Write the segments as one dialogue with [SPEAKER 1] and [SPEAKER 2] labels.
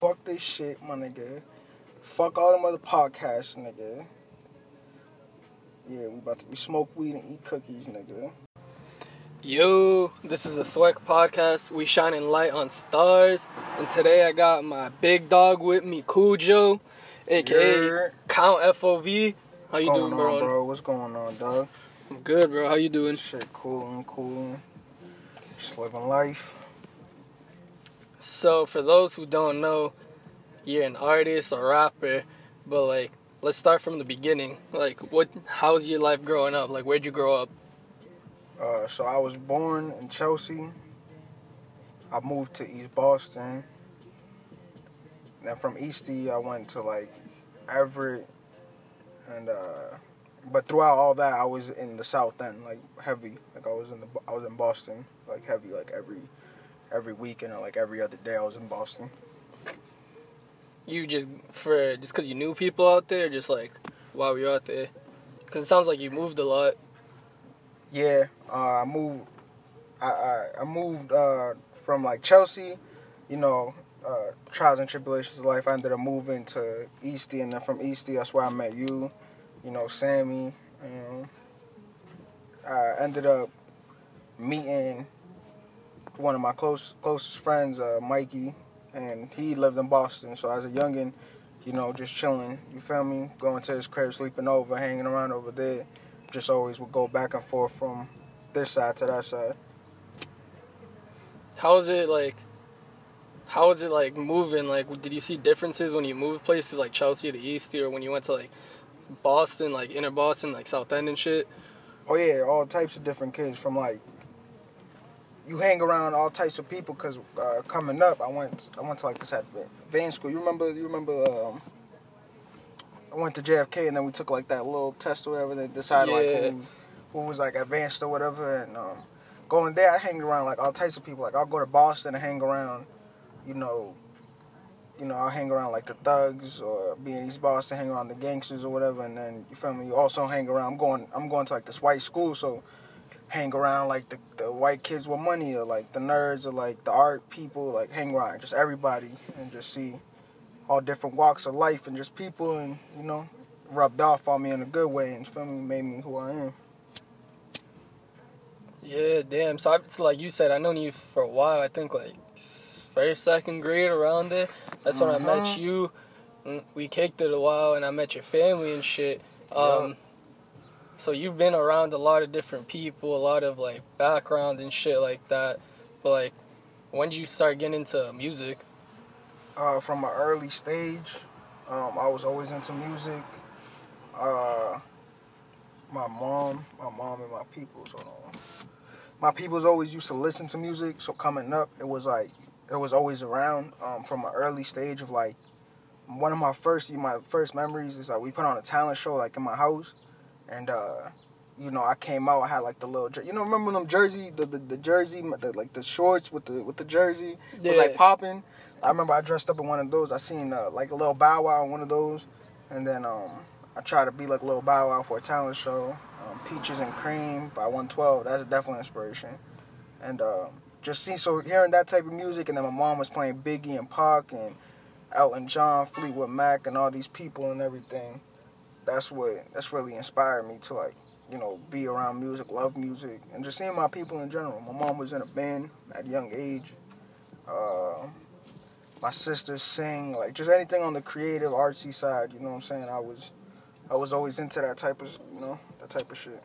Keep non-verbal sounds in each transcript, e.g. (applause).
[SPEAKER 1] Fuck this shit, my nigga. Fuck all them other podcasts, nigga. Yeah, we about to we smoke weed and eat cookies, nigga.
[SPEAKER 2] Yo, this is the Swag Podcast. We shining light on stars, and today I got my big dog with me, Cujo, aka
[SPEAKER 1] Yeah.
[SPEAKER 2] Count FOV. How you doing, bro?
[SPEAKER 1] on, bro? What's going on, dog?
[SPEAKER 2] I'm good, bro. How you doing?
[SPEAKER 1] Shit, coolin', coolin'. Just living life.
[SPEAKER 2] So, for those who don't know, you're an artist or rapper, but like, let's start from the beginning. Like, what? How's your life growing up? Like, where'd you grow up?
[SPEAKER 1] Uh, so I was born in Chelsea. I moved to East Boston. Then from Eastie, I went to like Everett, and uh, but throughout all that, I was in the South End, like heavy. Like I was in the I was in Boston, like heavy, like every every weekend or like every other day, I was in Boston.
[SPEAKER 2] You just for just because you knew people out there, just like while we were out there? Because it sounds like you moved a lot.
[SPEAKER 1] Yeah, uh, I moved. I I, I moved uh, from like Chelsea, you know, uh, trials and tribulations of life. I ended up moving to Eastie, and then from Eastie, that's where I met you. You know, Sammy. You know, I ended up meeting one of my close closest friends, uh, Mikey, and he lived in Boston. So as a youngin, you know, just chilling. You feel me? Going to his crib, sleeping over, hanging around over there just always would go back and forth from this side to that side.
[SPEAKER 2] How was it like? How was it like moving? Like, did you see differences when you moved places like Chelsea to Eastie, or when you went to like Boston, like inner Boston, like South End and shit?
[SPEAKER 1] Oh yeah, all types of different kids from like you hang around all types of people because uh, coming up, I went I went to like this at van school. You remember? You remember? Um, I went to JFK and then we took like that little test or whatever. They decided
[SPEAKER 2] Yeah.
[SPEAKER 1] like who, who was like advanced or whatever. And um, going there, I hang around like all types of people. Like I'll go to Boston and hang around, you know, you know, I'll hang around like the thugs or be in East Boston, hang around the gangsters or whatever, and then you feel me. You also hang around. I'm going. I'm going to like this white school, so hang around like the, the white kids with money or like the nerds or like the art people. Like hang around just everybody and just see all different walks of life and just people and you know rubbed off on me in a good way and feel me made me who I am.
[SPEAKER 2] Yeah, damn. So, I, so like you said, I known you for a while. I think like first, second grade around there. That's when I met
[SPEAKER 1] Mhm.
[SPEAKER 2] you. We kicked it a while, and I met your family and shit. Um, So you've been around a lot of different people, a lot of like background and shit like that. But like, when did you start getting into music?
[SPEAKER 1] uh, from an early stage. Um, I was always into music. Uh, my mom, my mom and my peoples. On. My peoples always used to listen to music. So coming up, it was like it was always around um, from an early stage of like one of my first my first memories is like we put on a talent show like in my house, and uh, you know I came out I had like the little jer- you know remember them jersey the the, the jersey the, like the shorts with the with the jersey it was like popping. I remember I dressed up in one of those. I seen uh, like a little Bow Wow in one of those, and then um, I tried to be like a little Bow Wow for a talent show. Um, Peaches and Cream by 112. That's definitely inspiration. And uh, just see so hearing that type of music, and then my mom was playing Biggie and Pac and Elton John, Fleetwood Mac, and all these people and everything. That's what that's really inspired me to like you know be around music, love music, and just seeing my people in general. My mom was in a band at a young age. Uh, my sisters sing, like just anything on the creative artsy side, you know what I'm saying? I was I was always into that type of you know, that type of shit.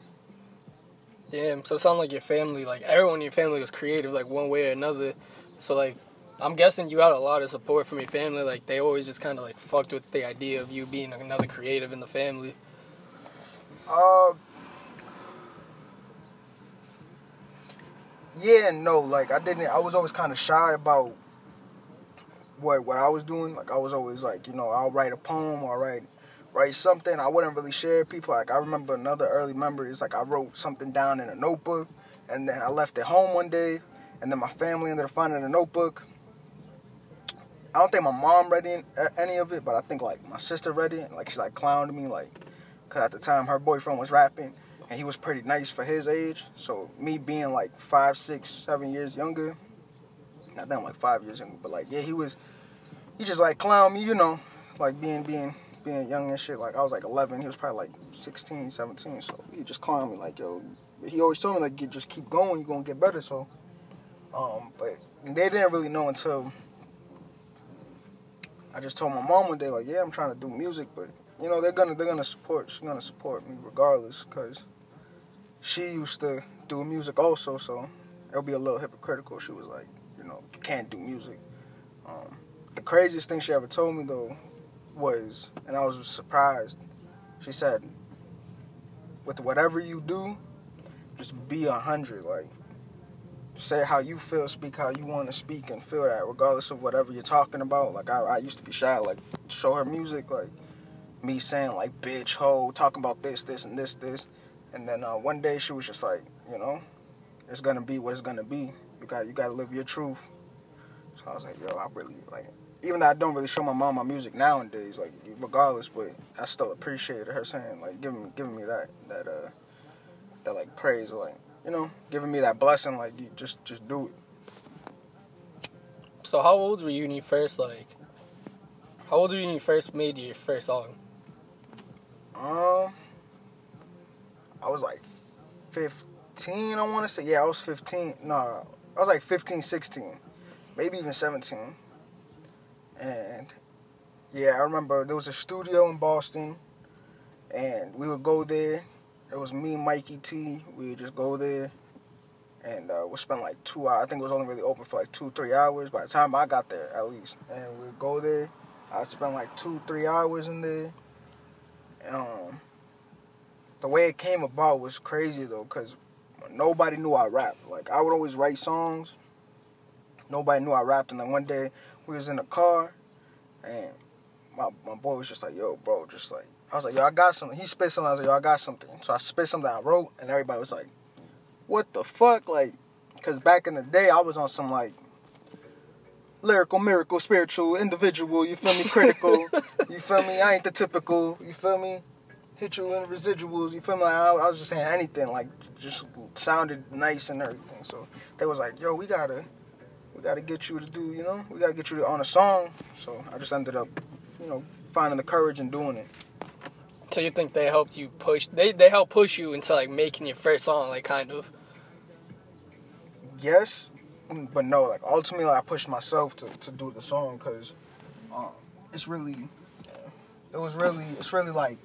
[SPEAKER 2] Damn. So it sounded like your family, like everyone in your family was creative, like one way or another. So like, I'm guessing you got a lot of support from your family. Like they always just kind of like fucked with the idea of you being another creative in the family.
[SPEAKER 1] Uh Yeah no, like I didn't I was always kinda shy about what what I was doing. Like I was always like, you know, I'll write a poem or write write something. I wouldn't really share people. Like I remember another early memory is like I wrote something down in a notebook and then I left it home one day and then my family ended up finding the notebook. I don't think my mom read any, any of it, but I think like my sister read it. Like she like clowned me, like, cause at the time her boyfriend was rapping, and he was pretty nice for his age. So me being like five, six, seven years younger, I think I'm like five years younger, but like yeah, he was he just like clown me, you know, like being being being young and shit. Like I was like 11, he was probably like 16, 17. So he just clowned me like, yo. He always told me like, just keep going, you're gonna get better. So, um, but they didn't really know until I just told my mom one day like, yeah, I'm trying to do music, but you know they're gonna they're gonna support she's gonna support me regardless because she used to do music also, so it'll be a little hypocritical. She was like, you know, you can't do music. Um, the craziest thing she ever told me though was, and I was surprised. She said, with whatever you do, just be a hundred. Like, say how you feel, speak how you want to speak, and feel that, regardless of whatever you're talking about. Like, I, I used to be shy. Like, show her music, like me saying like bitch, hoe, talking about this, this, and this, this. And then uh, one day she was just like, you know, it's gonna be what it's gonna be. You got you gotta live your truth. So I was like, yo, I really like even though I don't really show my mom my music nowadays, like regardless, but I still appreciated her saying like giving giving me that that uh that like praise like you know giving me that blessing like you just just do it.
[SPEAKER 2] So how old were you when you first like? How old were you when you first made your first song?
[SPEAKER 1] Um, I was like 15, I want to say. Yeah, I was 15. No, I was like 15, 16, maybe even 17. And yeah, I remember there was a studio in Boston, and we would go there. It was me, Mikey T. We would just go there, and uh, we spend like two hours. I think it was only really open for like two, three hours. By the time I got there, at least, and we'd go there. I'd spend like two, three hours in there um, the way it came about was crazy though, cause nobody knew I rapped. Like I would always write songs. Nobody knew I rapped, and then one day we was in the car, and my my boy was just like, "Yo, bro," just like I was like, "Yo, I got something." He spit something. I was like, "Yo, I got something." So I spit something I wrote, and everybody was like, "What the fuck?" Like, cause back in the day I was on some like lyrical, miracle, spiritual, individual, you feel me, critical, (laughs) you feel me, I ain't the typical, you feel me, hit you in residuals, you feel me, like, I, I was just saying anything, like, just sounded nice and everything, so they was like, yo, we gotta, we gotta get you to do, you know, we gotta get you on a song, so I just ended up, you know, finding the courage and doing it.
[SPEAKER 2] So you think they helped you push, they, they helped push you into, like, making your first song, like, kind of?
[SPEAKER 1] Yes, but no, like ultimately, I pushed myself to, to do the song because um, it's really, it was really, it's really like,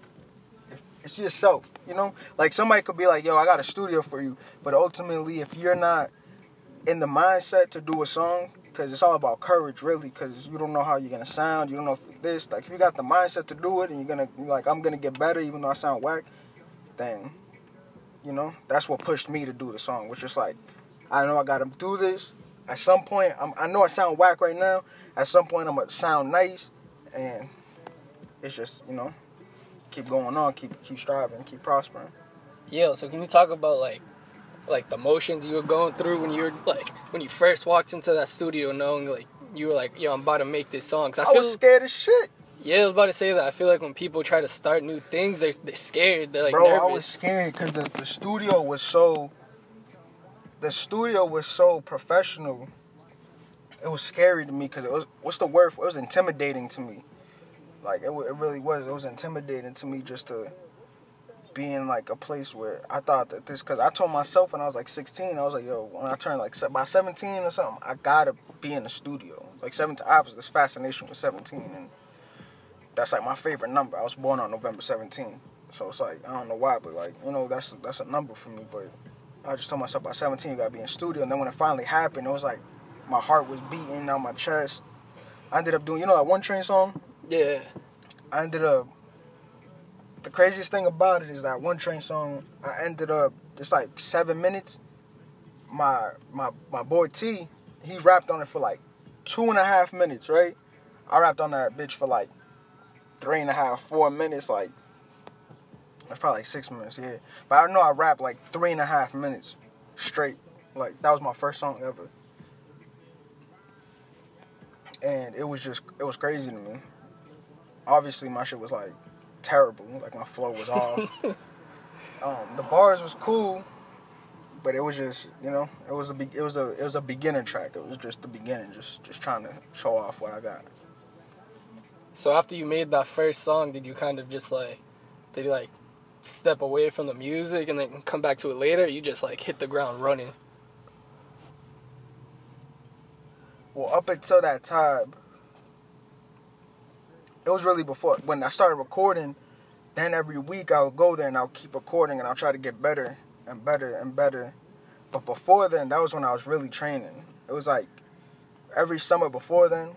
[SPEAKER 1] it's yourself, you know. Like somebody could be like, "Yo, I got a studio for you," but ultimately, if you're not in the mindset to do a song, because it's all about courage, really, because you don't know how you're gonna sound, you don't know if this, like, if you got the mindset to do it, and you're gonna, like, I'm gonna get better, even though I sound whack, then, you know, that's what pushed me to do the song, which is like, I know I gotta do this. At some point, I'm, i know I sound whack right now. At some point, I'm gonna sound nice, and it's just you know, keep going on, keep keep striving, keep prospering.
[SPEAKER 2] Yeah. So can you talk about like, like the motions you were going through when you were like when you first walked into that studio, knowing like you were like, yo, I'm about to make this song.
[SPEAKER 1] Cause I, I feel, was scared as shit.
[SPEAKER 2] Yeah, I was about to say that. I feel like when people try to start new things, they're, they're scared. They're like
[SPEAKER 1] Bro,
[SPEAKER 2] nervous.
[SPEAKER 1] I was scared because the, the studio was so the studio was so professional. It was scary to me because it was what's the word? For, it was intimidating to me. Like it, it really was. It was intimidating to me just to be in like a place where I thought that this because I told myself when I was like 16, I was like, yo, when I turned like by 17 or something, I gotta be in the studio. Like 17, I was this fascination with 17, and that's like my favorite number. I was born on November 17, so it's like I don't know why, but like you know that's that's a number for me. But I just told myself by 17 you gotta be in studio. And then when it finally happened, it was like my heart was beating down my chest. I ended up doing, you know, that one train song.
[SPEAKER 2] Yeah.
[SPEAKER 1] I ended up. The craziest thing about it is that one train song. I ended up just like seven minutes. My my my boy T, he rapped on it for like two and a half minutes, right? I rapped on that bitch for like three and a half, four minutes, like that's probably like six minutes, yeah. But I know I rapped like three and a half minutes straight. Like that was my first song ever. And it was just it was crazy to me. Obviously my shit was like terrible. Like my flow was off. (laughs) um, the bars was cool, but it was just you know it was a be- it was a it was a beginner track. It was just the beginning, just just trying to show off what I got.
[SPEAKER 2] So after you made that first song, did you kind of just like, did you like step away from the music and then come back to it later? you just like hit the ground running.
[SPEAKER 1] Well, up until that time, it was really before when I started recording. Then every week I would go there and I'll keep recording and I'll try to get better and better and better. But before then, that was when I was really training. It was like every summer before then,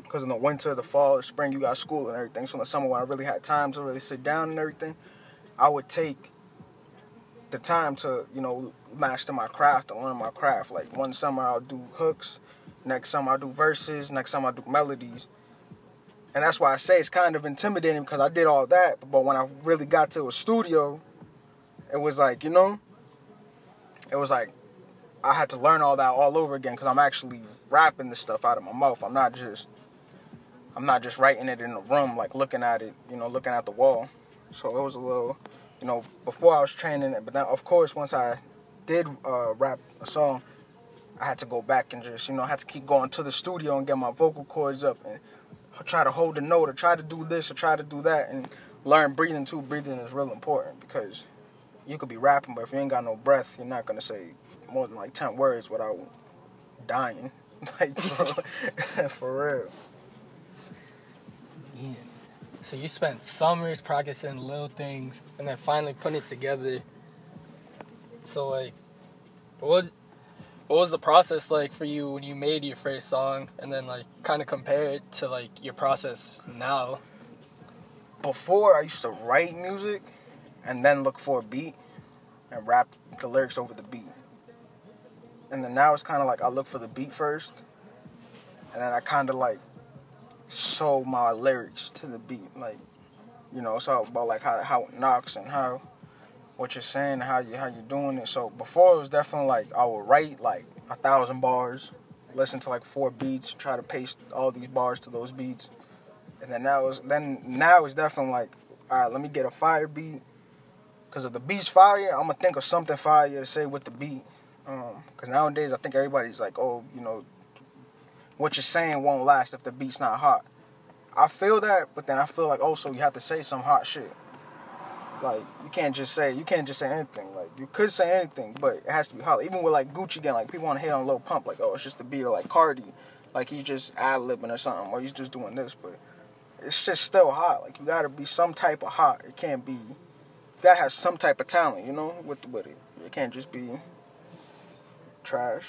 [SPEAKER 1] because in the winter, the fall, the spring, you got school and everything. So in the summer, when I really had time to really sit down and everything, I would take the time to, you know, master my craft and learn my craft. Like one summer I'll do hooks, next summer I'll do verses, next summer I'll do melodies. And that's why I say it's kind of intimidating because I did all that, but when I really got to a studio, it was like, you know, it was like I had to learn all that all over again because I'm actually rapping this stuff out of my mouth. I'm not just I'm not just writing it in a room, like looking at it, you know, looking at the wall. So it was a little, you know, before I was training it. But then, of course, once I did uh, rap a song, I had to go back and just, you know, I had to keep going to the studio and get my vocal cords up and try to hold a note or try to do this or try to do that and learn breathing too. Breathing is real important because you could be rapping, but if you ain't got no breath, you're not gonna say more than like ten words without dying. (laughs) like (laughs) for real.
[SPEAKER 2] Yeah. So you spent summers practicing little things and then finally putting it together. So like, what what was the process like for you when you made your first song and then like kind of compare it to like your process now?
[SPEAKER 1] Before I used to write music and then look for a beat and rap the lyrics over the beat. And then now it's kind of like I look for the beat first and then I kind of like show my lyrics to the beat. Like, you know, it's all about like how how it knocks and how what you're saying, how you how you're doing it. So before it was definitely like I would write like a thousand bars, listen to like four beats, try to paste all these bars to those beats, and then now is then now it's definitely like, all right, let me get a fire beat, because if the beat's fire, I'm gonna think of something fire to say with the beat. Because um, nowadays I think everybody's like, oh, you know, what you're saying won't last if the beat's not hot. I feel that, but then I feel like also you have to say some hot shit. Like you can't just say you can't just say anything. Like you could say anything, but it has to be hot. Even with like Gucci Gang, like people want to hate on Lil Pump, like oh it's just a beat, or like Carti, like he's just ad libbing or something, or he's just doing this, but it's just still hot. Like you gotta be some type of hot. It can't be. You gotta have some type of talent, you know, with with it. It can't just be trash.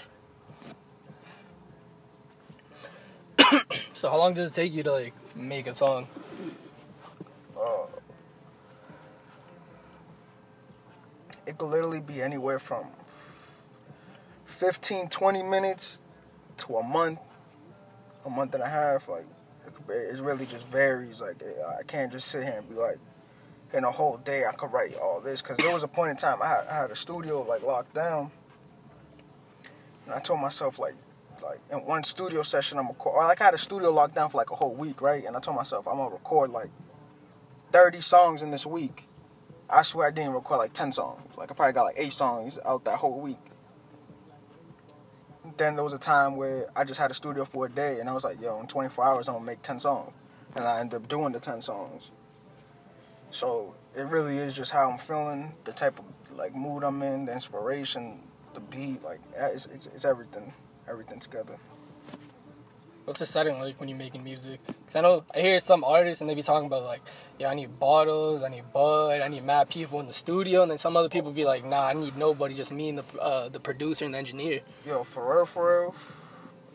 [SPEAKER 1] (coughs)
[SPEAKER 2] so how long does it take you to like make a song?
[SPEAKER 1] Uh, it could literally be anywhere from 15, 20 minutes to a month, a month and a half. Like it, it really just varies. Like I can't just sit here and be like, in a whole day I could write all this. Cause there was a point in time I had, I had a studio like locked down, and I told myself like like in one studio session I'm record. Like I had a studio locked down for like a whole week, right? And I told myself I'm gonna record like 30 songs in this week. I swear I didn't record like 10 songs. Like I probably got like eight songs out that whole week. Then there was a time where I just had a studio for a day, and I was like, yo, in 24 hours I'm gonna make 10 songs, and I ended up doing the 10 songs. So it really is just how I'm feeling, the type of like mood I'm in, the inspiration, the beat, like it's, it's, it's everything everything together.
[SPEAKER 2] What's the setting like when you're making music? Cause I know I hear some artists and they be talking about like, yeah, I need bottles, I need bud, I need mad people in the studio, and then some other people be like, nah, I need nobody, just me and the uh, the producer and the engineer.
[SPEAKER 1] Yo, for real, for real,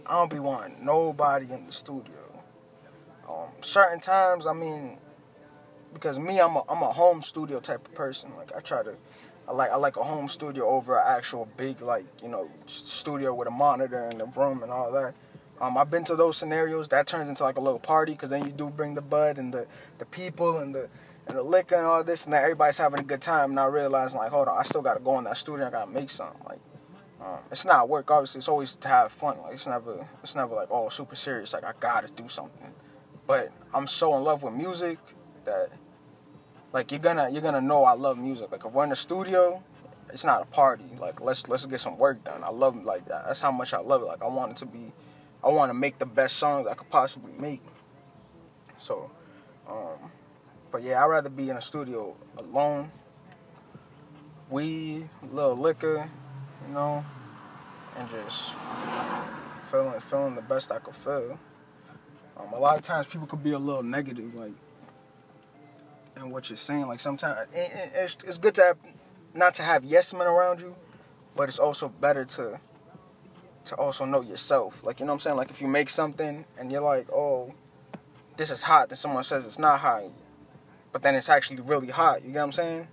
[SPEAKER 1] I don't be wanting nobody in the studio. Um, certain times, I mean, because me, I'm a I'm a home studio type of person. Like I try to I like I like a home studio over an actual big like you know studio with a monitor in the room and all that. Um, I've been to those scenarios. That turns into like a little party because then you do bring the bud and the the people and the and the liquor and all this, and then everybody's having a good time. Not realizing like, hold on, I still got to go in that studio. I got to make something. Like, um, it's not work. Obviously, it's always to have fun. Like, it's never it's never like oh super serious. Like I got to do something. But I'm so in love with music that like you're gonna you're gonna know I love music. Like if we're in the studio, it's not a party. Like let's let's get some work done. I love like that. That's how much I love it. Like I want it to be, I want to make the best songs I could possibly make. So, um, but yeah, I'd rather be in a studio alone, weed, a little liquor, you know, and just feeling feeling the best I could feel. Um, a lot of times people could be a little negative, like, in what you're saying. Like sometimes it's, it's good to have not to have yes men around you, but it's also better to to also know yourself. Like you know what I'm saying? Like if you make something and you're like, oh, this is hot, then someone says it's not hot, but then it's actually really hot. You get what I'm saying?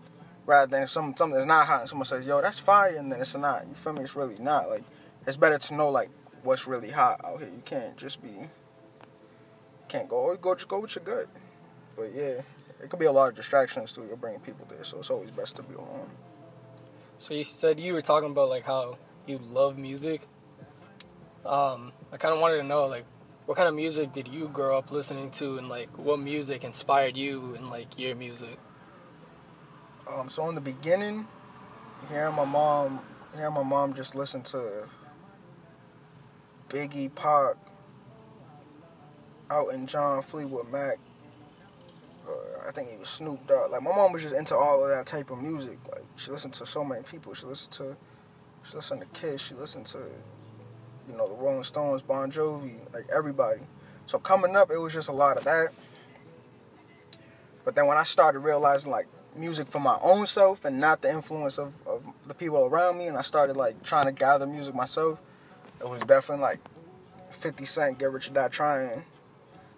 [SPEAKER 1] Rather than if some something that's not hot and someone says, yo, that's fire, and then it's not. You feel me? It's really not. Like it's better to know like what's really hot out here. You can't just be can't go oh, go just go with your gut. But yeah, it could be a lot of distractions too. You're bringing people there, so it's always best to be alone.
[SPEAKER 2] So you said you were talking about like how you love music. Um, I kind of wanted to know like what kind of music did you grow up listening to, and like what music inspired you in like your music.
[SPEAKER 1] Um, so in the beginning, hearing my mom, hearing my mom just listen to Biggie, Pac, Elton John, Fleetwood Mac. Uh, I think he was Snoop Dogg. Like my mom was just into all of that type of music. Like she listened to so many people. She listened to, she listened to Kiss. She listened to, you know, the Rolling Stones, Bon Jovi, like everybody. So coming up, it was just a lot of that. But then when I started realizing like music for my own self and not the influence of, of the people around me, and I started like trying to gather music myself, it was definitely like 50 Cent, Get Rich or Die Trying.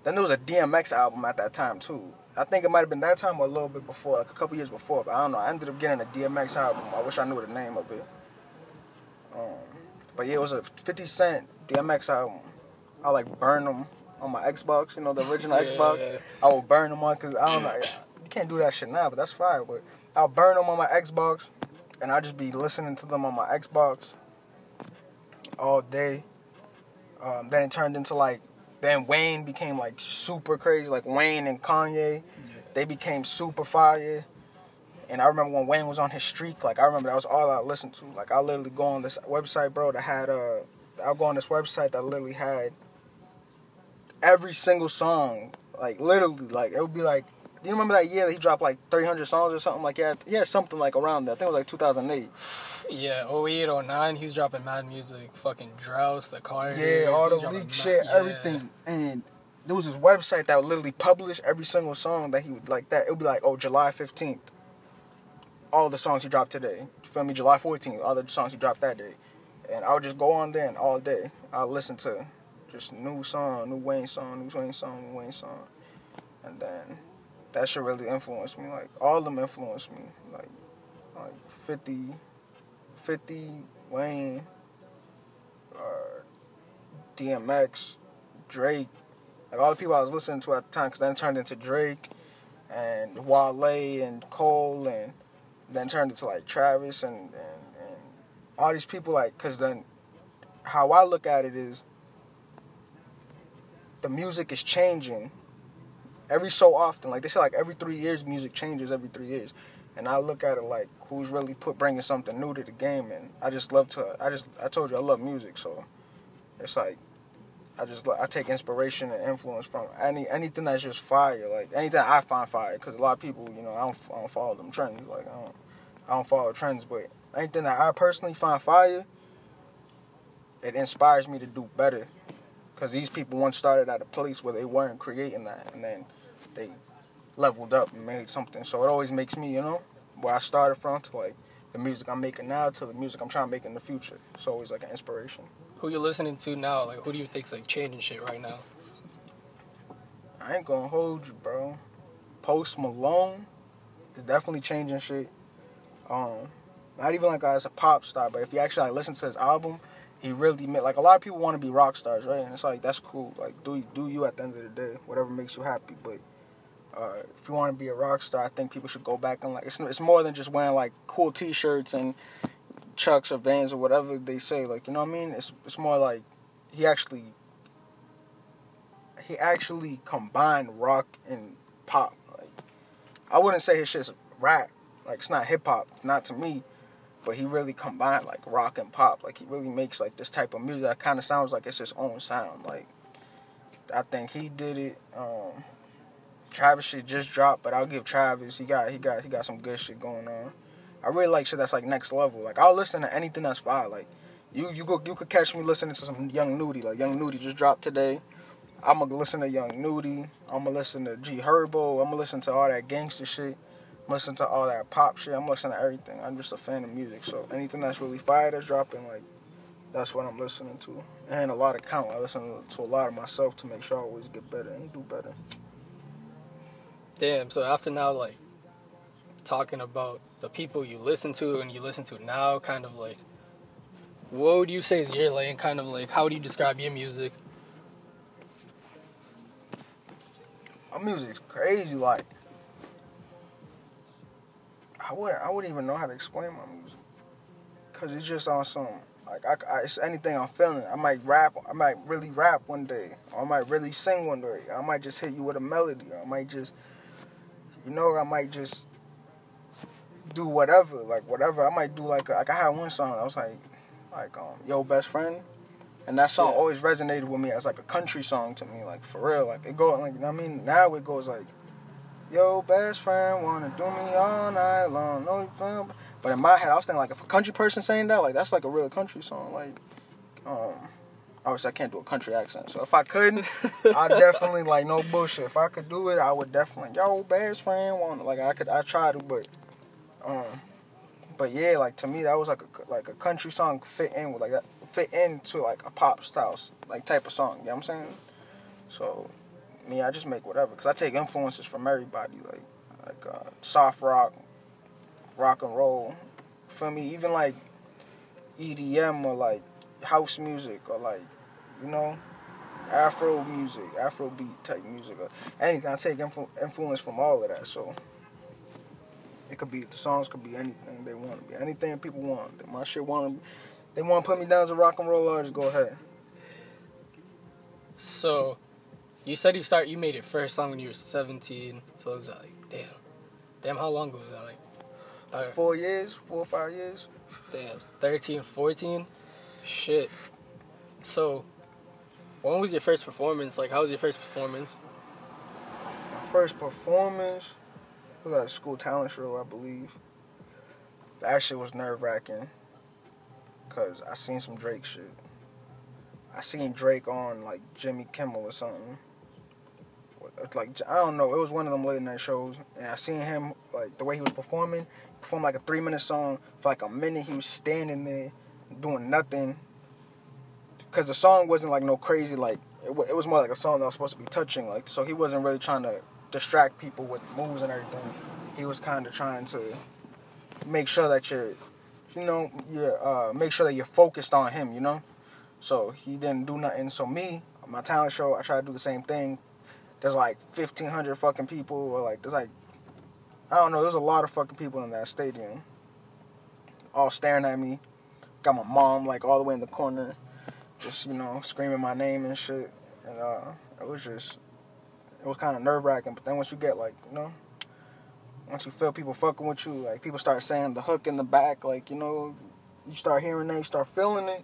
[SPEAKER 1] Then there was a DMX album at that time too. I think it might have been that time or a little bit before, like a couple years before. But I don't know. I ended up getting a DMX album. I wish I knew the name of it. Um, but yeah, it was a 50 Cent DMX album. I like burn them on my Xbox. You know, the original
[SPEAKER 2] Yeah,
[SPEAKER 1] Xbox.
[SPEAKER 2] yeah.
[SPEAKER 1] I would burn them on because I don't know. You can't do that shit now, but that's fine. But I'll burn them on my Xbox, and I'll just be listening to them on my Xbox all day. Um, then it turned into like, then Wayne became like super crazy. Like Wayne and Kanye, they became super fire. And I remember when Wayne was on his streak, like I remember that was all I listened to. Like I literally go on this website, bro, that had uh, I'll go on this website that literally had every single song, like literally, like it would be like, do you remember that year that he dropped like 300 songs or something like that? Yeah, something like around that. I think it was like 2008.
[SPEAKER 2] Yeah, 08, 09, he was dropping mad music, fucking Droughts, the car.
[SPEAKER 1] Yeah, all the leak shit, everything. And there was this website that would literally publish every single song that he would like that. It would be like, oh, July 15th. All the songs he dropped today. You feel me? July 14th, all the songs he dropped that day. And I would just go on there and all day. I'll listen to just new song, new Wayne song, new Wayne song, new Wayne song. And then that shit really influenced me. Like all of them influenced me. Like like 50, 50, Wayne, uh, DMX, Drake, like all the people I was listening to at the time, because then it turned into Drake and Wale and Cole, and then turned into like Travis and, and, and all these people. Like, because then how I look at it is the music is changing every so often. Like they say, like every three years, music changes every three years. And I look at it like who's really put bringing something new to the game, and I just love to. I just I told you I love music, so it's like I just I take inspiration and influence from any anything that's just fire, like anything I find fire. Because a lot of people, you know, I don't, I don't follow them trends. Like I don't I don't follow trends, but anything that I personally find fire, it inspires me to do better. Because these people once started at a place where they weren't creating that, and then they leveled up and made something. So it always makes me, you know, where I started from to like the music I'm making now to the music I'm trying to make in the future. It's always like an inspiration.
[SPEAKER 2] Who you listening to now? Like, who do you think's like changing shit right now?
[SPEAKER 1] I ain't gonna hold you, bro. Post Malone is definitely changing shit. Um, not even like as a pop star, but if you actually like listen to his album, he really made like a lot of people want to be rock stars, right? And it's like that's cool. Like do do you at the end of the day, whatever makes you happy. But uh, if you want to be a rock star, I think people should go back and like it's it's more than just wearing like cool T-shirts and Chucks or Vans or whatever they say. Like you know what I mean? It's it's more like he actually he actually combined rock and pop. Like I wouldn't say his shit's rap. Like it's not hip hop, not to me. But he really combined like rock and pop. Like he really makes like this type of music that kind of sounds like it's his own sound. Like I think he did it. Um, Travis shit just dropped, but I'll give Travis. He got he got he got some good shit going on. I really like shit that's like next level. Like I'll listen to anything that's fire. Like you you go you could catch me listening to some Young Nudy. Like Young Nudy just dropped today. I'm gonna listen to Young Nudy. I'm gonna listen to G Herbo. I'm gonna listen to all that gangster shit. I'm listen to all that pop shit. I'm listening to everything. I'm just a fan of music. So anything that's really fire that's dropping, like that's what I'm listening to. And a lot of count. I listen to a lot of myself to make sure I always get better and do better.
[SPEAKER 2] Damn. So after now, like talking about the people you listen to and you listen to now, kind of like, what would you say is your lane? Kind of like, how would you describe your music?
[SPEAKER 1] My music's crazy. Like, I wouldn't, I wouldn't even know how to explain my music, cause it's just on like I, I, it's anything I'm feeling. I might rap. I might really rap one day. I might really sing one day. I might just hit you with a melody. I might just, you know, I might just do whatever, like whatever. I might do like a, like I had one song. I was like, like um, yo best friend, and that song
[SPEAKER 2] Yeah.
[SPEAKER 1] always resonated with me as like a country song to me, like for real. Like it go like you know I mean. Now it goes like, yo best friend wanna do me all night long. No you feel? But in my head, I was thinking like if a country person saying that, like that's like a real country song. Like, um, obviously I can't do a country accent. So if I couldn't, (laughs) I definitely like no bullshit. If I could do it, I would definitely yo best friend want like I could I try to, but um, but yeah, like to me that was like a like a country song fit in with like that fit into like a pop style like type of song. You know what I'm saying? So me, I just make whatever because I take influences from everybody like like uh, soft rock, rock and roll. Feel me? Even like EDM or like house music or like you know Afro music, Afro beat type music or anything. I take influ- influence from all of that. So it could be the songs could be anything they want to be, anything people want. My shit want to, they want to put me down as a rock and roll artist. Go ahead.
[SPEAKER 2] So, you said you start. You made it first song when you were 17. So it was like, damn, damn. How long ago was that? Like, uh,
[SPEAKER 1] Four years, four or five years.
[SPEAKER 2] damn, 13, 14. Shit. So, when was your first performance? Like, how was your first performance?
[SPEAKER 1] My first performance was at a school talent show, I believe. That shit was nerve wracking. Cause I seen some Drake shit. I seen Drake on like Jimmy Kimmel or something. It's Like I don't know, it was one of them late night shows, and I seen him like the way he was performing. Perform like a three minute song for like a minute. He was standing there doing nothing. Cause the song wasn't like no crazy like it, it was more like a song that was supposed to be touching like so he wasn't really trying to distract people with moves and everything. He was kind of trying to make sure that you're, you know, you're uh, make sure that you're focused on him. You know, so he didn't do nothing. So me, my talent show, I try to do the same thing. There's like 1,500 fucking people, or like there's like, I don't know. There's a lot of fucking people in that stadium, all staring at me. Got my mom like all the way in the corner, just you know screaming my name and shit. And uh, it was just, it was kind of nerve wracking. But then once you get like, you know, once you feel people fucking with you, like people start saying the hook in the back, like you know, you start hearing that, you start feeling it,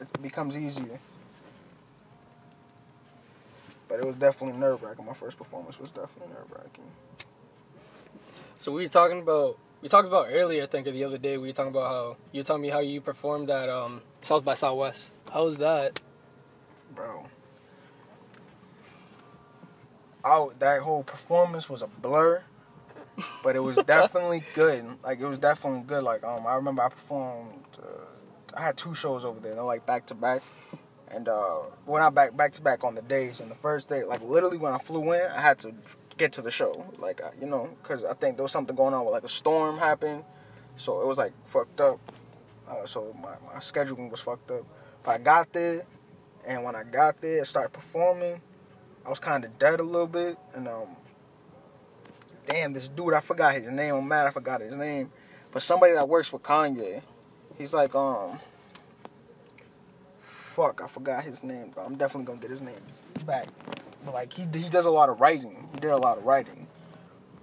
[SPEAKER 1] it becomes easier. But it was definitely nerve wracking. My first performance was definitely nerve wracking.
[SPEAKER 2] So we were talking about. We talked about earlier, I think, or the other day. We were talking about how you were telling me how you performed at um, South by Southwest. How was that?
[SPEAKER 1] bro. Oh, that whole performance was a blur, but it was (laughs) definitely good. Like it was definitely good. Like um, I remember I performed. Uh, I had two shows over there. They're like back to back, and uh, when I back back to back on the days. And the first day, like literally when I flew in, I had to get to the show. Like you know, because I think there was something going on with like a storm happened, so it was like fucked up. Uh, so my my scheduling was fucked up. But I got there, and when I got there, I started performing. I was kind of dead a little bit, and um, damn, this dude, I forgot his name. I'm mad, I forgot his name. But somebody that works with Kanye, he's like, um, fuck, I forgot his name. I'm definitely gonna get his name back. But like, he he does a lot of writing. He did a lot of writing,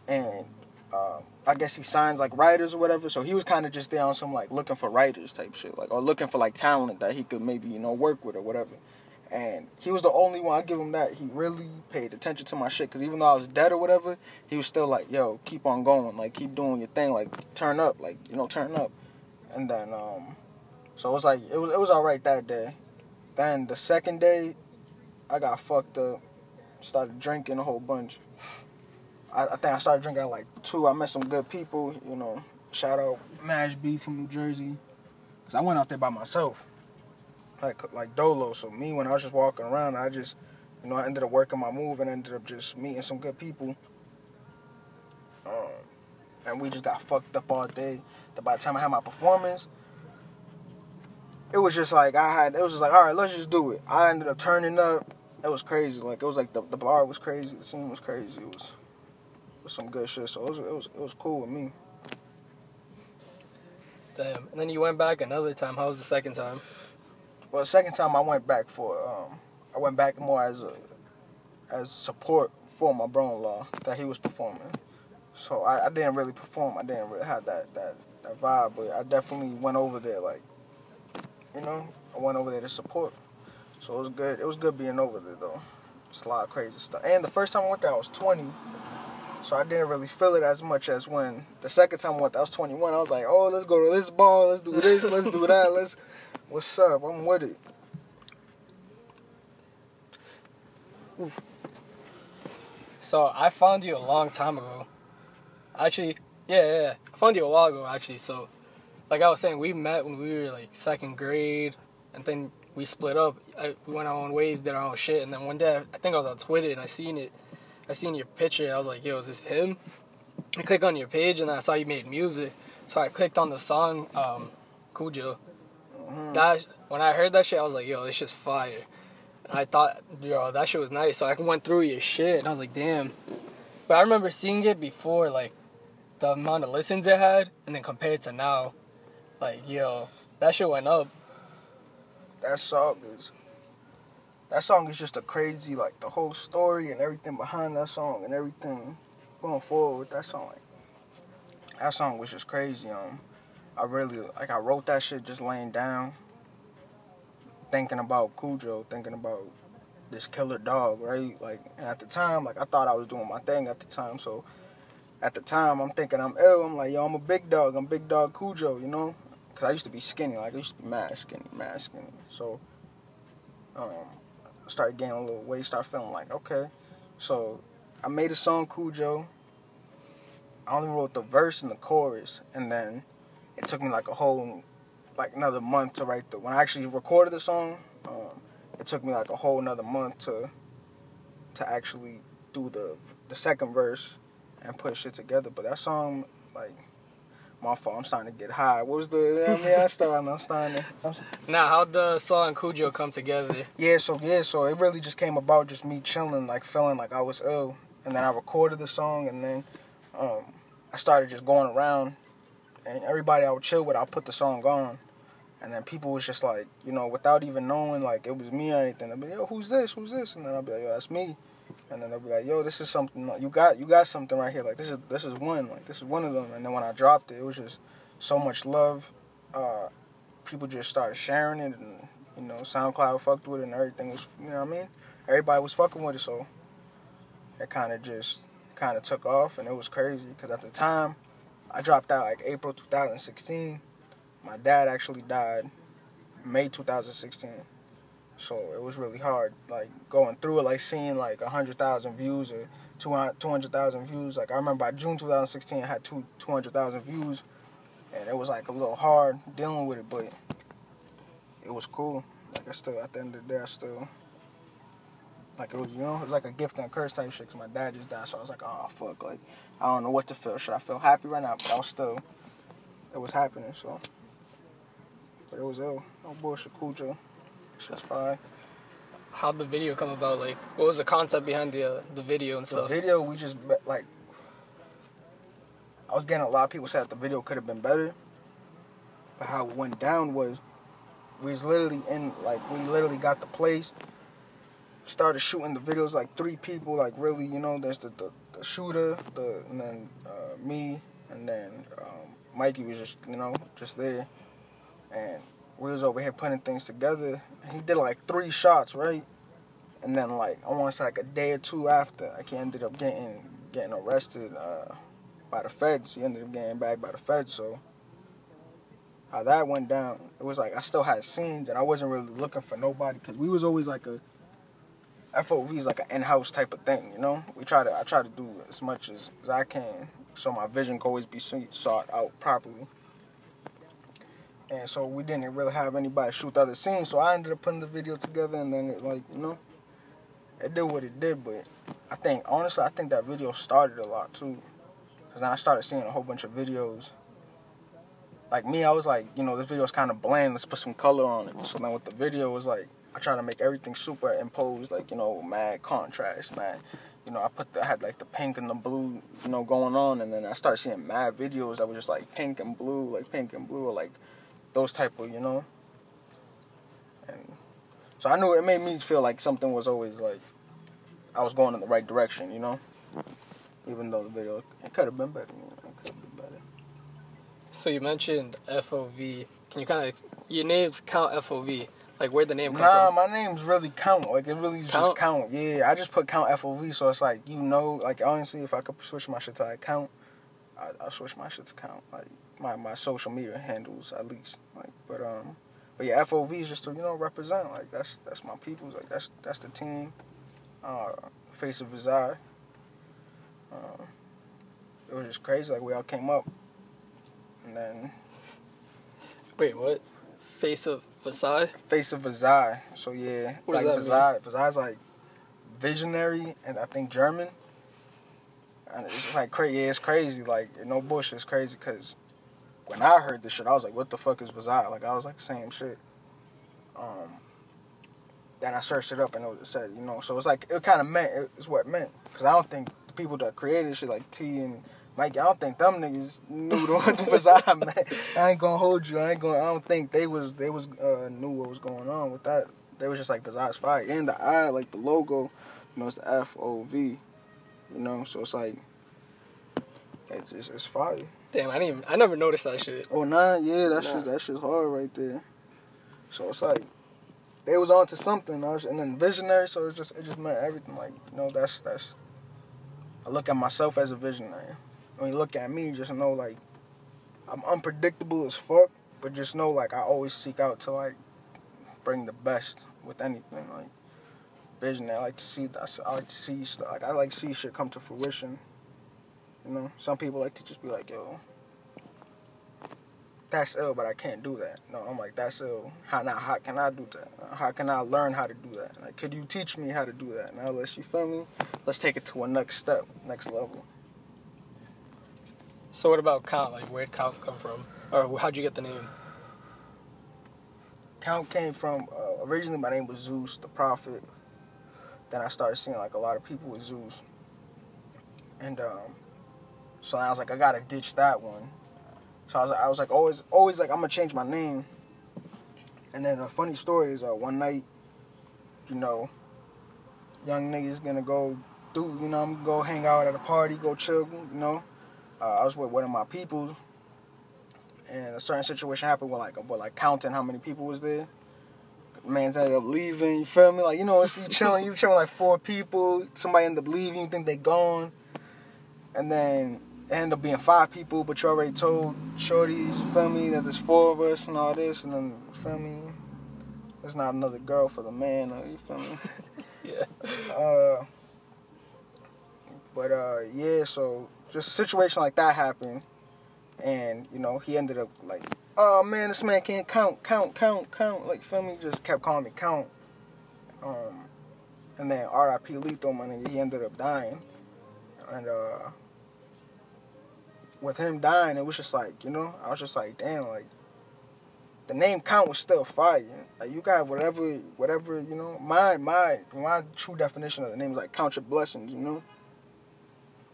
[SPEAKER 1] and uh, I guess he signs like writers or whatever. So he was kind of just there on some like looking for writers type shit, like or looking for like talent that he could maybe you know work with or whatever. And he was the only one. I give him that. He really paid attention to my shit. Cause even though I was dead or whatever, he was still like, "Yo, keep on going. Like, keep doing your thing. Like, turn up. Like, you know, turn up." And then, um, so it was like it was it was all right that day. Then the second day, I got fucked up. Started drinking a whole bunch. I, I think I started drinking at like two. I met some good people. You know, shout out Mash B from New Jersey. Cause I went out there by myself like like Dolo. So me, when I was just walking around, I just, you know, I ended up working my move and ended up just meeting some good people. Um, and we just got fucked up all day. That by the time I had my performance, it was just like I had. It was just like, all right, let's just do it. I ended up turning up. It was crazy. Like it was like the, the bar was crazy. The scene was crazy. It was, some good shit. So it was it was it was cool with me.
[SPEAKER 2] Damn. And then you went back another time. How was the second time?
[SPEAKER 1] Well, the second time I went back for, um, I went back more as a, as support for my brother-in-law that he was performing. So I, I didn't really perform. I didn't really have that, that that vibe, but I definitely went over there like, you know, I went over there to support. So it was good. It was good being over there though. It's a lot of crazy stuff. And the first time I went there, I was 20. So I didn't really feel it as much as when the second time I went there, I was 21. I was like, oh, let's go to this ball, let's do this, let's do that, let's What's up? I'm with it.
[SPEAKER 2] Oof. So I found you a long time ago. Actually, yeah, yeah, I found you a while ago actually. So, like I was saying, we met when we were like second grade, and then we split up. I, we went our own ways, did our own shit, and then one day I think I was on Twitter and I seen it. I seen your picture and I was like, "Yo, is this him?" I clicked on your page and I saw you made music, so I clicked on the song um, Cujo Mm-hmm. That when I heard that shit, I was like, yo, this shit's fire. And I thought, yo, that shit was nice. So I went through your shit, and I was like, damn. But I remember seeing it before, like the amount of listens it had, and then compared to now, like, yo, that shit went up.
[SPEAKER 1] That song is. That song is just a crazy, like the whole story and everything behind that song and everything going forward with that song. Like, that song was just crazy. Um, I really like I wrote that shit just laying down, thinking about Cujo, thinking about this killer dog, right? Like at the time, like I thought I was doing my thing at the time, so at the time I'm thinking I'm ill. I'm like, yo, I'm a big dog. I'm big dog Cujo, you know? Cause I used to be skinny, like I used to be mad skinny, mad skinny. So um, I started gaining a little weight, started feeling like okay. So I made a song Cujo. I only wrote the verse and the chorus, and then it took me like a whole like another month to write the when I actually recorded the song. Um, it took me like a whole another month to to actually do the the second verse and put shit together. But that song, like, my fault. I'm starting to get high. What was the? I mean, I starting. I'm starting. To, I'm,
[SPEAKER 2] now, how'd the song Cujo come together?
[SPEAKER 1] Yeah, so yeah, so it really just came about just me chilling, like feeling like I was ill, and then I recorded the song, and then um, I started just going around and everybody I would chill with, I'll put the song on. And then people was just like, you know, without even knowing like it was me or anything, they'll be, yo, who's this? Who's this? And then I'd be like, yo, that's me. And then they'll be like, yo, this is something you got you got something right here. Like this is this is one. Like this is one of them. And then when I dropped it, it was just so much love. Uh, people just started sharing it and you know, SoundCloud fucked with it and everything was you know what I mean? Everybody was fucking with it, so it kind of just kind of took off and it was crazy because at the time I dropped out like April 2016. My dad actually died May 2016. So it was really hard, like going through it, like seeing like 100,000 views or 200,000 views. Like I remember by June 2016, I had two 200,000 views, and it was like a little hard dealing with it, but it was cool. Like I still, at the end of the day, I still like it was, you know, it was like a gift and a curse type shit. Cause my dad just died, so I was like, oh fuck, like I don't know what to feel. Should I feel happy right now? But I was still, it was happening. So, but it was ill. No bullshit, Cujo. Shit's fine.
[SPEAKER 2] How'd the video come about? Like, what was the concept behind the uh, the video and stuff?
[SPEAKER 1] The video, we just like, I was getting a lot of people said the video could have been better, but how it went down was, we was literally in like we literally got the place started shooting the videos like three people like really you know there's the, the, the shooter the and then uh, me and then um, Mikey was just you know just there and we was over here putting things together. He did like three shots, right? And then like say like a day or two after, like he ended up getting getting arrested uh, by the feds. He ended up getting back by the feds. So how that went down, it was like I still had scenes and I wasn't really looking for nobody because we was always like a FOV is like an in-house type of thing, you know. We try to I try to do as much as, as I can so my vision can always be sought out properly. And so we didn't really have anybody shoot the other scenes, so I ended up putting the video together, and then it like you know, it did what it did. But I think honestly, I think that video started a lot too, because I started seeing a whole bunch of videos. Like me, I was like, you know, this video is kind of bland. Let's put some color on it. So then with the video, was like I try to make everything super imposed, like you know, mad contrast, man. You know, I put the, I had like the pink and the blue, you know, going on, and then I started seeing mad videos that were just like pink and blue, like pink and blue, or like those type of, you know. And so I knew it made me feel like something was always like I was going in the right direction, you know. Even though the video it could have been better, it could have been better.
[SPEAKER 2] So you mentioned FOV. Can you kind of your name's Count FOV? Like where the name come
[SPEAKER 1] nah,
[SPEAKER 2] from?
[SPEAKER 1] my name's really Count. Like it really
[SPEAKER 2] Count?
[SPEAKER 1] just Count. Yeah, I just put Count FOV, so it's like you know, like honestly, if I could switch my shit to like Count, I I switch my shit to Count. Like my my social media handles at least. Like, but um, but yeah, FOV is just to you know represent. Like that's that's my people's. Like that's that's the team. Uh, face of his eye. Uh, it was just crazy. Like we all came up, and then
[SPEAKER 2] Wait, what? Face of Versailles?
[SPEAKER 1] face of eye. So yeah,
[SPEAKER 2] What
[SPEAKER 1] like
[SPEAKER 2] does that mean?
[SPEAKER 1] Versailles, Versailles like visionary and I think German. And it's like crazy. Yeah, it's crazy. Like no bullshit, it's crazy because when I heard this shit, I was like, "What the fuck is Versailles?" Like I was like, same shit. Um. Then I searched it up and it said, you know, so it's like it kind of meant it's what it meant because I don't think the people that created shit like T and Mike, I don't think them niggas knew the (laughs) what Versailles meant. I ain't gonna hold you. I ain't gonna. I don't think they was they was uh, knew what was going on with that. They was just like Versailles fire and the I like the logo, you know, it's the F O V, you know. So it's like it's just it's fire.
[SPEAKER 2] Damn, I didn't. Even, I never noticed that shit.
[SPEAKER 1] Oh nah, yeah, that
[SPEAKER 2] Nah.
[SPEAKER 1] shit that shit's hard right there. So it's like they was on to something, I was- and then visionary. So it's just it just meant everything. Like you know, that's that's. I look at myself as a visionary. When you look at me, just know like I'm unpredictable as fuck, but just know like I always seek out to like bring the best with anything. Like vision, I like to see. That. I like to see stuff. Like I like to see shit come to fruition. You know, some people like to just be like, yo, that's ill, but I can't do that. No, I'm like, that's ill. How now? How can I do that? How can I learn how to do that? Like, could you teach me how to do that? Now, let's you feel me? Let's take it to a next step, next level.
[SPEAKER 2] So what about Count? Like where'd Count come from? Or how'd you get the name?
[SPEAKER 1] Count came from uh, originally. My name was Zeus, the prophet. Then I started seeing like a lot of people with Zeus, and um, so I was like, I gotta ditch that one. So I was, I was like, always, always like, I'm gonna change my name. And then a funny story is, uh, one night, you know, young niggas gonna go do, you know, I'm gonna go hang out at a party, go chill, you know. Uh, I was with one of my people, and a certain situation happened where like, where like counting how many people was there. Man's ended up leaving. You feel me? Like you know, it's you chilling. You chilling like four people. Somebody end up leaving. You think they gone, and then it end up being five people. But you already told shorties. You feel me? That there's four of us and all this, and then you feel me? There's not another girl for the man. You feel me? (laughs)
[SPEAKER 2] Yeah. (laughs)
[SPEAKER 1] Uh, but uh, yeah, so just a situation like that happened, and you know he ended up like, oh man, this man can't count, count, count, count. Like, feel me? Just kept calling me count. Um, and then R.I.P. Lethal, my nigga, he ended up dying, and uh, with him dying, it was just like, you know, I was just like, damn, like the name count was still fire. Like you got whatever, whatever you know. My my my true definition of the name is like count your blessings. You know.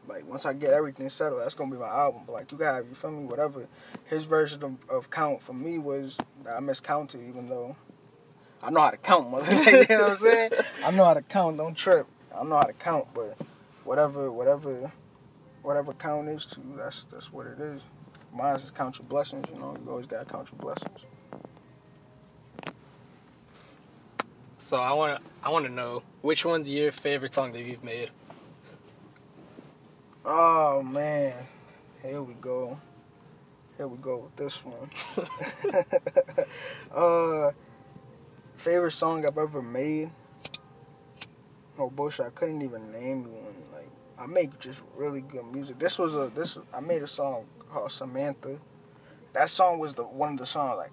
[SPEAKER 1] Like once I get everything settled, that's gonna be my album. But like you got, you feel me? Whatever. His version of, of count for me was I miscounted, even though I know how to count, mother. (laughs) you know what I'm saying? I know how to count. Don't trip. I know how to count, but whatever, whatever, whatever count is to you, that's that's what it is. Mine is count your blessings. You know, you always gotta count your blessings.
[SPEAKER 2] So I want to I want to know which one's your favorite song that you've made.
[SPEAKER 1] Oh man, here we go. Here we go with this one. (laughs) uh, favorite song I've ever made. No bullshit. I couldn't even name one. Like I make just really good music. This was a this I made a song called Samantha. That song was the one of the songs like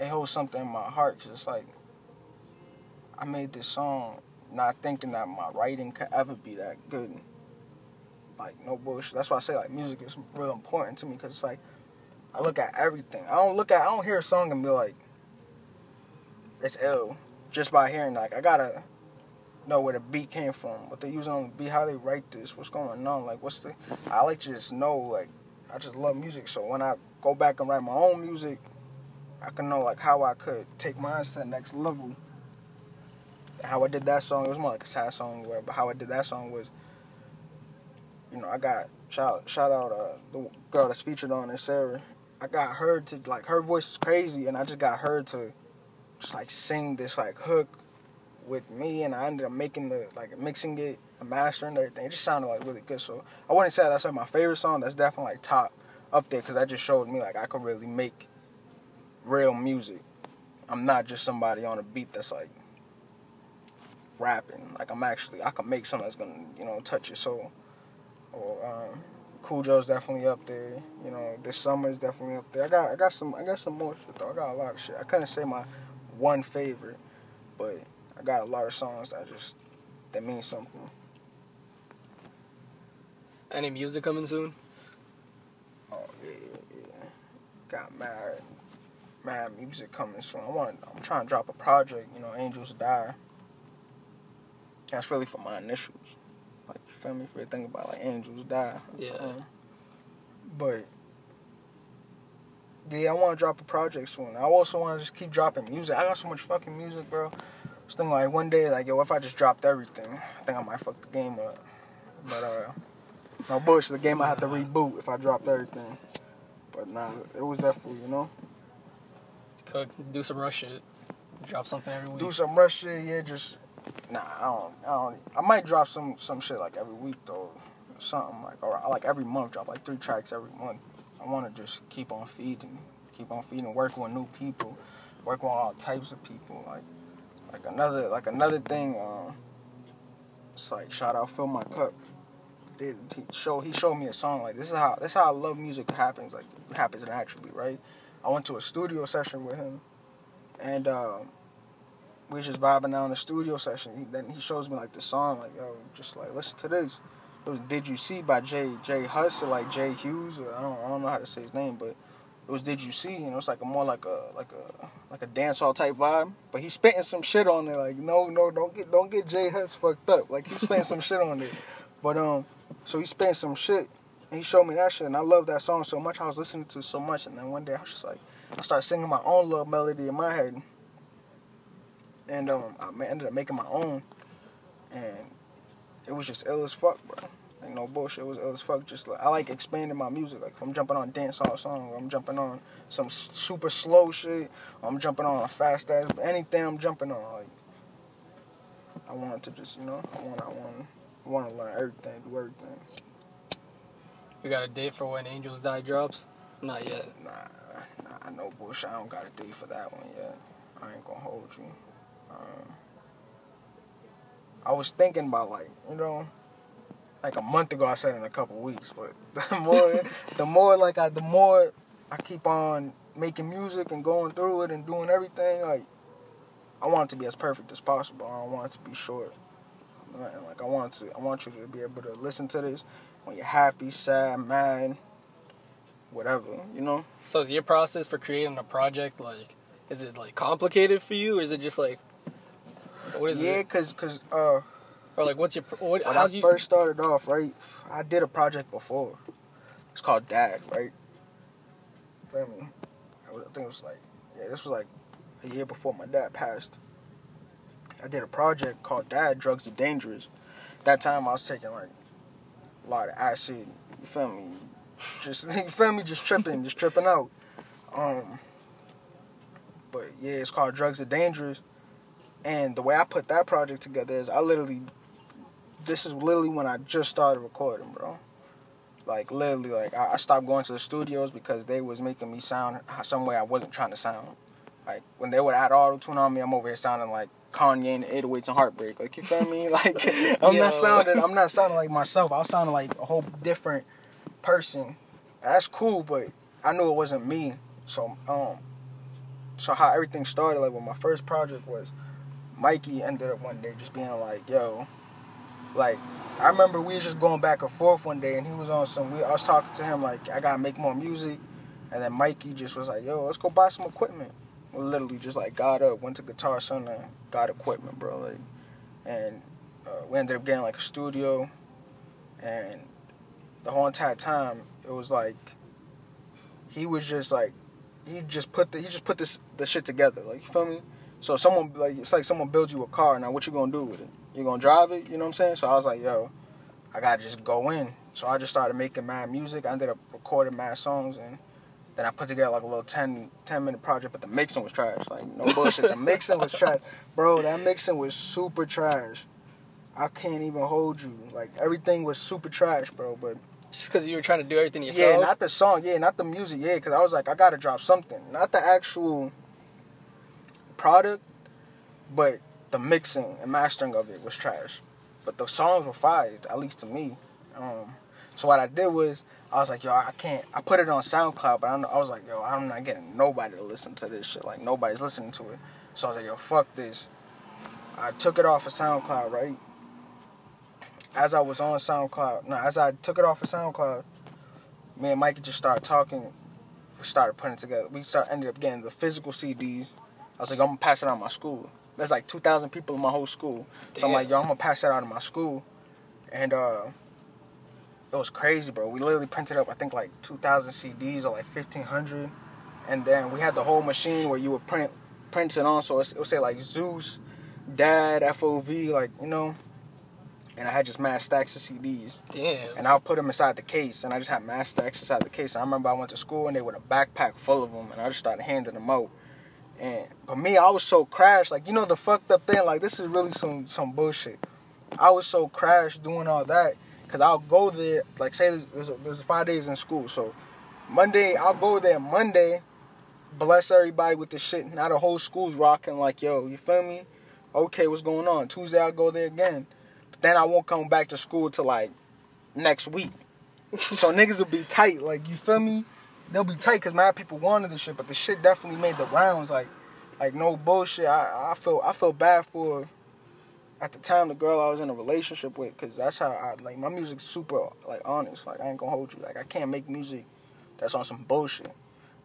[SPEAKER 1] it holds something in my heart. It's like I made this song not thinking that my writing could ever be that good. Like no bullshit. That's why I say like music is real important to me because it's like I look at everything. I don't look at I don't hear a song and be like it's ill just by hearing like I gotta know where the beat came from, what they use on the beat, how they write this, what's going on, like what's the I like to just know like I just love music. So when I go back and write my own music, I can know like how I could take mine to the next level. How I did that song, it was more like a sad song, but how I did that song was, you know, I got shout shout out uh, the girl that's featured on it, Sarah. I got her to like her voice is crazy, and I just got her to just like sing this like hook with me, and I ended up making the like mixing it, and mastering everything. It just sounded like really good. So I wouldn't say that's like my favorite song. That's definitely like top up there because that just showed me like I could really make real music. I'm not just somebody on a beat that's like rapping. Like I'm actually I can make something that's gonna you know touch your soul. Or um, Cujo's definitely up there. You know, this summer is definitely up there. I got I got some I got some more shit though. I got a lot of shit. I couldn't say my one favorite, but I got a lot of songs that just that mean something.
[SPEAKER 2] Any music coming soon?
[SPEAKER 1] Oh yeah, yeah, yeah. Got mad, mad music coming soon. I want. I'm trying to drop a project. You know, Angels Die. That's really for my initials. Feel me? If you think about like Angels Die.
[SPEAKER 2] Yeah.
[SPEAKER 1] Um, but yeah, I want to drop a project soon. I also want to just keep dropping music. I got so much fucking music, bro. I was thinking like one day, like yo, if I just dropped everything, I think I might fuck the game up. But uh, no bullshit. The game I have to reboot if I dropped everything. But nah, it was definitely you know
[SPEAKER 2] Cook, do some rush shit. Drop something every week.
[SPEAKER 1] do some rush shit. Yeah, just nah. I don't. I don't. I might drop some some shit like every week though. Something like or like every month drop like three tracks every month. I want to just keep on feeding, keep on feeding, work with new people, work with all types of people. Like like another like another thing. Um, it's like shout out fill my cup. Did he show he showed me a song like this is how this is how I love music happens like happens naturally right. I went to a studio session with him, and um, we was just vibing out in the studio session. He, then he shows me like the song like yo just like listen to this. It was Did You See by Jay Jay Huss or like Jay Hughes or I don't I don't know how to say his name but it was Did You See and it was like a more like a like a like a dancehall type vibe. But he's spitting some shit on there like no no don't get don't get Jay Huss fucked up like he's spitting some shit on there. But um so he spitting some shit and he showed me that shit and I love that song so much. I was listening to it so much and then one day I was just like I started singing my own little melody in my head. And um I ended up making my own and it was just ill as fuck, bro. Like no bullshit, it was ill as fuck. Just like I like expanding my music. Like if I'm jumping on dancehall song, or I'm jumping on some super slow shit, or I'm jumping on a fast ass, anything I'm jumping on. Like I want to just, you know, I want, I want, I want to learn everything, do everything.
[SPEAKER 2] We got a date for when Angels Die drops? Not yet.
[SPEAKER 1] Nah, nah, no bullshit. I don't got a date for that one yet. I ain't gonna hold you. Um, I was thinking about like, you know, like a month ago. I said in a couple weeks, but (laughs) the more, the more like I, the more I keep on making music and going through it and doing everything. Like, I want it to be as perfect as possible. I want it to be short. Like I want to, I want you to be able to listen to this when you're happy, sad, mad, whatever. You know.
[SPEAKER 2] So is your process for creating a project like is it like complicated for you or is it just like what is
[SPEAKER 1] yeah,
[SPEAKER 2] it?
[SPEAKER 1] cause, cause, uh,
[SPEAKER 2] Or like what's your what
[SPEAKER 1] when
[SPEAKER 2] how
[SPEAKER 1] I
[SPEAKER 2] you
[SPEAKER 1] first started off, right, I did a project before. It's called Dad, right? Feel me? I I think it was like, yeah, this was like a year before my dad passed. I did a project called Dad, Drugs Are Dangerous. That time I was taking like a lot of acid, you feel me? (laughs) Just, (laughs) you feel me? Just tripping, just tripping out. Um, but yeah, it's called Drugs Are Dangerous. And the way I put that project together is I literally, this is literally when I just started recording, bro. Like literally, like I, I stopped going to the studios because they was making me sound some way I wasn't trying to sound. Like when they would add auto tune on me, I'm over here sounding like Kanye and 808s and Heartbreak. Like you feel me? (laughs) Like I'm
[SPEAKER 2] Yo.
[SPEAKER 1] not sounding, I'm not sounding like (laughs) myself. I was sounding like a whole different person. That's cool, but I knew it wasn't me. So um, so how everything started, like when my first project was, Mikey ended up one day just being like, "Yo," like I remember we was just going back and forth one day, and he was on some. We, I was talking to him like, "I gotta make more music," and then Mikey just was like, "Yo, let's go buy some equipment." We literally just like got up, went to Guitar Center, got equipment, bro. Like, and uh, we ended up getting like a studio, and the whole entire time it was like he was just like he just put the he just put this the shit together. Like you feel me? So someone like it's like someone builds you a car. Now what you gonna do with it? You gonna drive it? You know what I'm saying? So I was like, yo, I gotta just go in. So I just started making mad music. I ended up recording mad songs and then I put together like a little 10, 10 minute project, but the mixing was trash. Like no bullshit. the mixing was trash. Bro, that mixing was super trash. I can't even hold you. Like everything was super trash, bro. But
[SPEAKER 2] Just because you were trying to do everything yourself.
[SPEAKER 1] yeah, not the song. Yeah, not the music. Yeah, because I was like, I gotta drop something. Not the actual product, but the mixing and mastering of it was trash. But the songs were fire, at least to me. Um, so what I did was, I was like, yo, I can't. I put it on SoundCloud, but I, I was like, yo, I'm not getting nobody to listen to this shit. Like nobody's listening to it. So I was like, yo, fuck this. I took it off of SoundCloud, right? As I was on SoundCloud, no, as I took it off of SoundCloud, me and Mikey just started talking. We started putting together. We start ended up getting the physical CDs. I was like, I'm gonna pass it out in my school. There's like 2,000 people in my whole school. So I'm like, yo, I'm gonna pass that out of my school. And uh, it was crazy, bro. We literally printed up, I think, like 2,000 CDs or like 1,500. And then we had the whole machine where you would print print it on. So it would say like Zeus, Dad, FOV, like, you know. And I had just mass stacks of CDs.
[SPEAKER 2] Damn.
[SPEAKER 1] And I'll put them inside the case, and I just had mass stacks inside the case. And I remember I went to school, and they with a backpack full of them, and I just started handing them out. And for me, I was so crashed, like you know the fucked up thing, like this is really some some bullshit. I was so crashed doing all that, cause I'll go there, like say there's, there's, there's five days in school, so Monday I'll go there Monday, bless everybody with the shit. Now the whole school's rocking, like yo, you feel me? Okay, what's going on? Tuesday I'll go there again, but then I won't come back to school till like next week. so niggas will be tight, like you feel me? They'll be tight because mad people wanted the shit, but the shit definitely made the rounds. Like, like no bullshit. I I feel I feel bad for at the time the girl I was in a relationship with because that's how I like my music's super like honest. Like I ain't gonna hold you. Like I can't make music that's on some bullshit.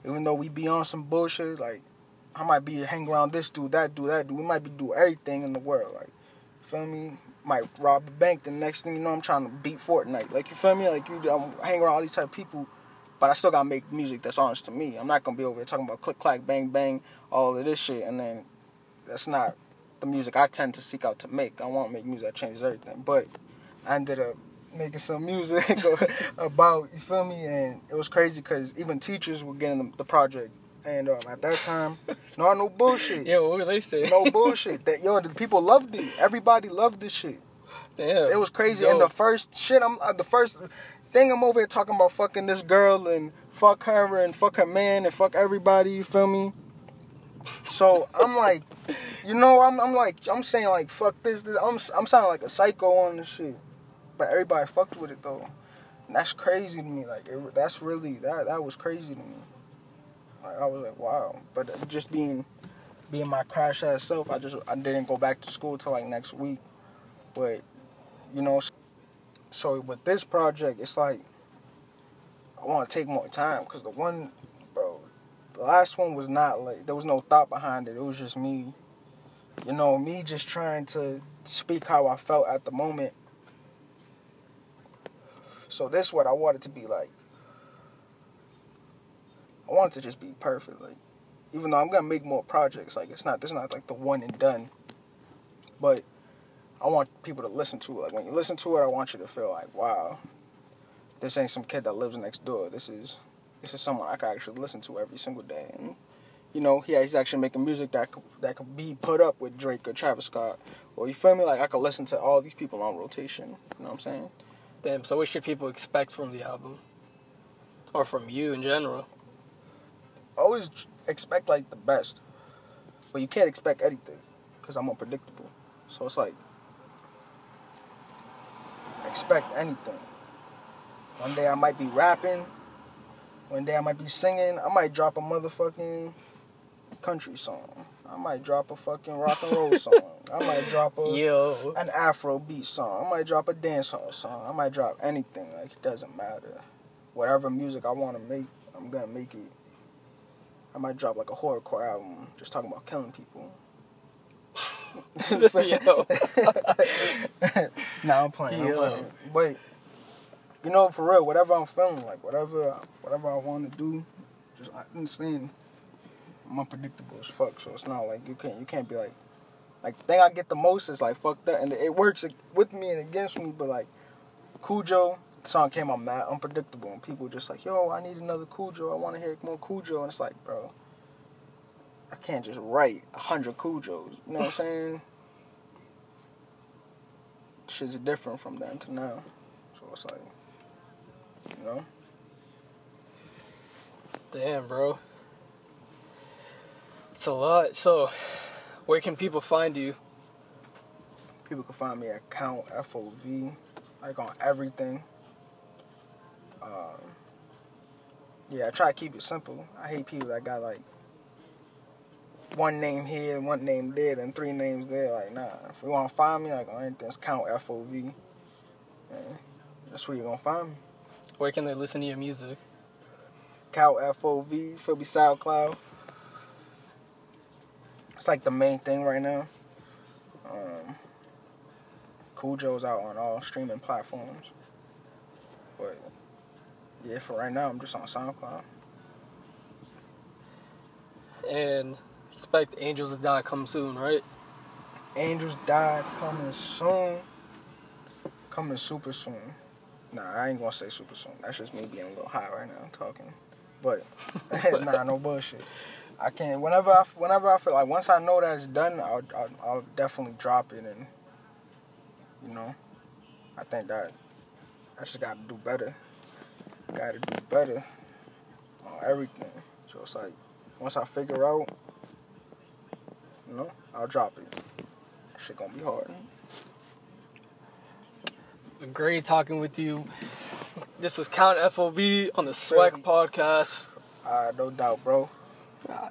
[SPEAKER 1] Even though we be on some bullshit, like I might be hang around this dude, that dude, that dude. We might be do everything in the world. Like, feel me? Might rob a bank. The next thing you know, I'm trying to beat Fortnite. Like you feel me? Like you, I'm hanging around all these type of people, but I still gotta make music that's honest to me. I'm not gonna be over here talking about click clack bang bang all of this shit, and then that's not the music I tend to seek out to make. I want to make music that changes everything, but I ended up making some music (laughs) about you feel me, and it was crazy because even teachers were getting the, the project, and um, at that time, (laughs) no, no bullshit.
[SPEAKER 2] Yeah, what were they saying?
[SPEAKER 1] No (laughs) bullshit. That yo, the people loved it. Everybody loved this shit.
[SPEAKER 2] Damn.
[SPEAKER 1] It was crazy.
[SPEAKER 2] Yo,
[SPEAKER 1] And the first shit, I'm uh, the first thing I'm over here talking about fucking this girl and fuck her and fuck her man and fuck everybody. You feel me? So I'm like, (laughs) you know, I'm I'm like I'm saying like fuck this. this I'm I'm sounding like a psycho on this shit, but everybody fucked with it though. And that's crazy to me. Like it, that's really that that was crazy to me. Like I was like wow, but just being being my crash ass self, I just I didn't go back to school till like next week. But you know, so with this project, it's like I want to take more time because the one, bro, the last one was not like there was no thought behind it. It was just me, you know, me just trying to speak how I felt at the moment. So this what I wanted to be like. I wanted to just be perfect, like even though I'm gonna make more projects, like it's not this is not like the one and done. But I want people to listen to it. Like when you listen to it, I want you to feel like, wow, this ain't some kid that lives next door. This is this is someone I can actually listen to every single day. And you know, he, he's actually making music that could, that could be put up with Drake or Travis Scott. Or you feel me? Like I could listen to all these people on rotation. You know what I'm saying?
[SPEAKER 2] Damn. So what should people expect from the album, or from you in general?
[SPEAKER 1] Always expect like the best, but you can't expect anything because I'm unpredictable. So it's like expect anything. One day I might be rapping. One day I might be singing. I might drop a motherfucking country song. I might drop a fucking rock and roll (laughs) song. I might drop a
[SPEAKER 2] Yo.
[SPEAKER 1] an Afro beat song. I might drop a dancehall song. I might drop anything. Like it doesn't matter. Whatever music I want to make, I'm gonna make it. I might drop like a horrorcore album, just talking about killing people. (laughs)
[SPEAKER 2] Yo. (laughs)
[SPEAKER 1] nah, I'm playing. I'm playing. But you know, for real, whatever I'm feeling, like whatever, whatever I want to do, just I understand. I'm unpredictable as fuck, so it's not like you can't you can't be like like the thing I get the most is like fucked up, and it works with me and against me. But like Cujo, the song came out mad unpredictable, and people just like, yo, I need another Cujo. I want to hear more Cujo, and it's like, bro, I can't just write a hundred Cujos. You know what I'm saying? Shit's different from then to now, so it's like, you know.
[SPEAKER 2] Damn, bro. It's a lot. So, where can people find you?
[SPEAKER 1] People can find me at Count FOV, like on everything. Um, yeah, I try to keep it simple. I hate people that got like one name here, one name there, and three names there. Like, nah. If you want to find me, like on anything, it's Count FOV. Yeah, that's where you're gonna find me.
[SPEAKER 2] Where can they listen to your music?
[SPEAKER 1] Count FOV, me, SoundCloud. It's like the main thing right now. Um, Cujo's out on all streaming platforms. But yeah, for right now, I'm just on SoundCloud.
[SPEAKER 2] And expect Angels to Die come soon, right?
[SPEAKER 1] Angels Die coming soon. Coming super soon. Nah, I ain't gonna say super soon. That's just me being a little high right now talking. (laughs) But nah, no bullshit. I can't. Whenever I, whenever I feel like once I know that it's done, I'll, I'll, I'll definitely drop it, and you know, I think that I just got to do better. Got to do better on everything. So it's like once I figure out, you know, I'll drop it. Shit gonna be hard.
[SPEAKER 2] It was great talking with you. This was Count FOV on the Swag Podcast.
[SPEAKER 1] Uh, no doubt, bro.
[SPEAKER 2] Uh,